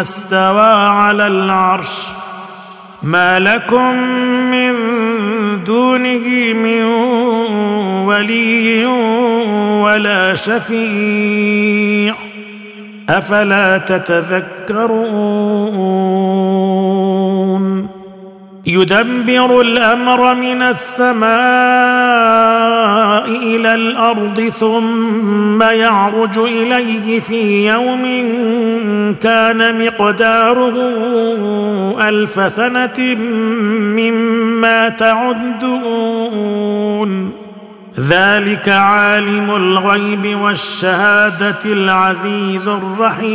استوى على العرش. ما لكم من دونه من ولي ولا شفيع. أفلا تتذكرون؟ يدبر الأمر من السماء. الأرض ثم يعرج إليه في يوم كان مقداره ألف سنة مما تعدون. ذلك عالم الغيب والشهادة العزيز الرحيم.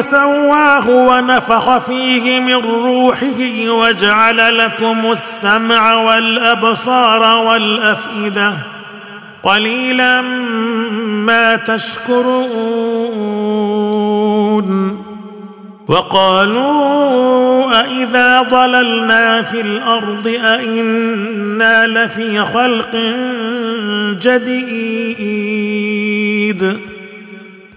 سواه ونفخ فيه من روحه وجعل لكم السمع والأبصار والأفئدة. قليلا ما تشكرون. وقالوا أإذا ضللنا في الأرض أإنا لفي خلق جديد.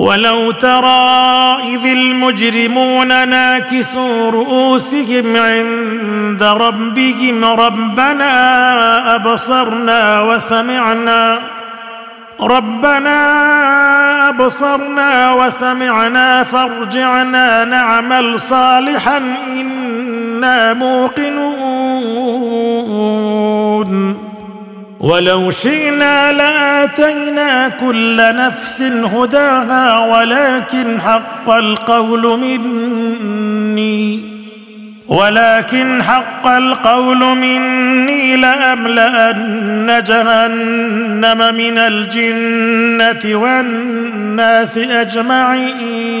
ولو ترى إذ المجرمون ناكسوا رؤوسهم عند ربهم ربنا أبصرنا وسمعنا ربنا أبصرنا وسمعنا فارجعنا نعمل صالحا إنا موقنون. ولو شئنا لآتينا كل نفس هداها ولكن حق القول مني. ولكن حق القول مني لأملأن جهنم من الجنة والناس أجمعين.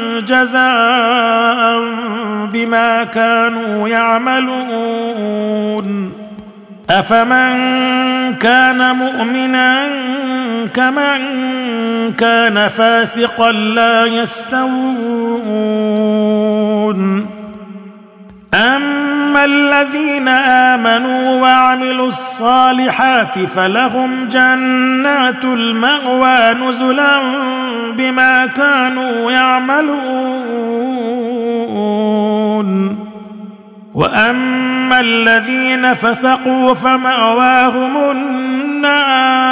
جزاء بما كانوا يعملون. أفمن كان مؤمنا كمن كان فاسقا لا يستوون. اما الذين امنوا وعملوا الصالحات فلهم جنات الماوى نزلا بما كانوا يعملون واما الذين فسقوا فماواهم النار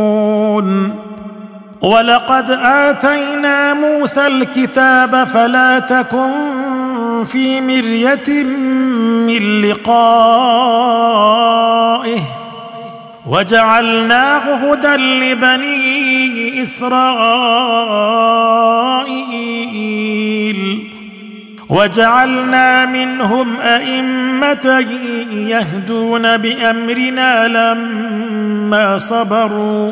ولقد آتينا موسى الكتاب فلا تكن في مرية من لقائه وجعلناه هدى لبني إسرائيل وجعلنا منهم أئمة يهدون بأمرنا لما صبروا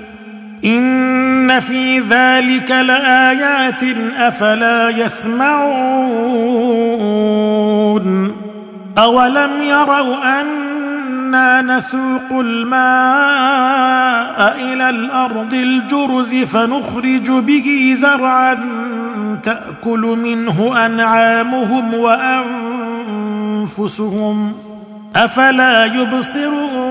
إن في ذلك لآيات أفلا يسمعون أولم يروا أنا نسوق الماء إلى الأرض الجرز فنخرج به زرعا تأكل منه أنعامهم وأنفسهم أفلا يبصرون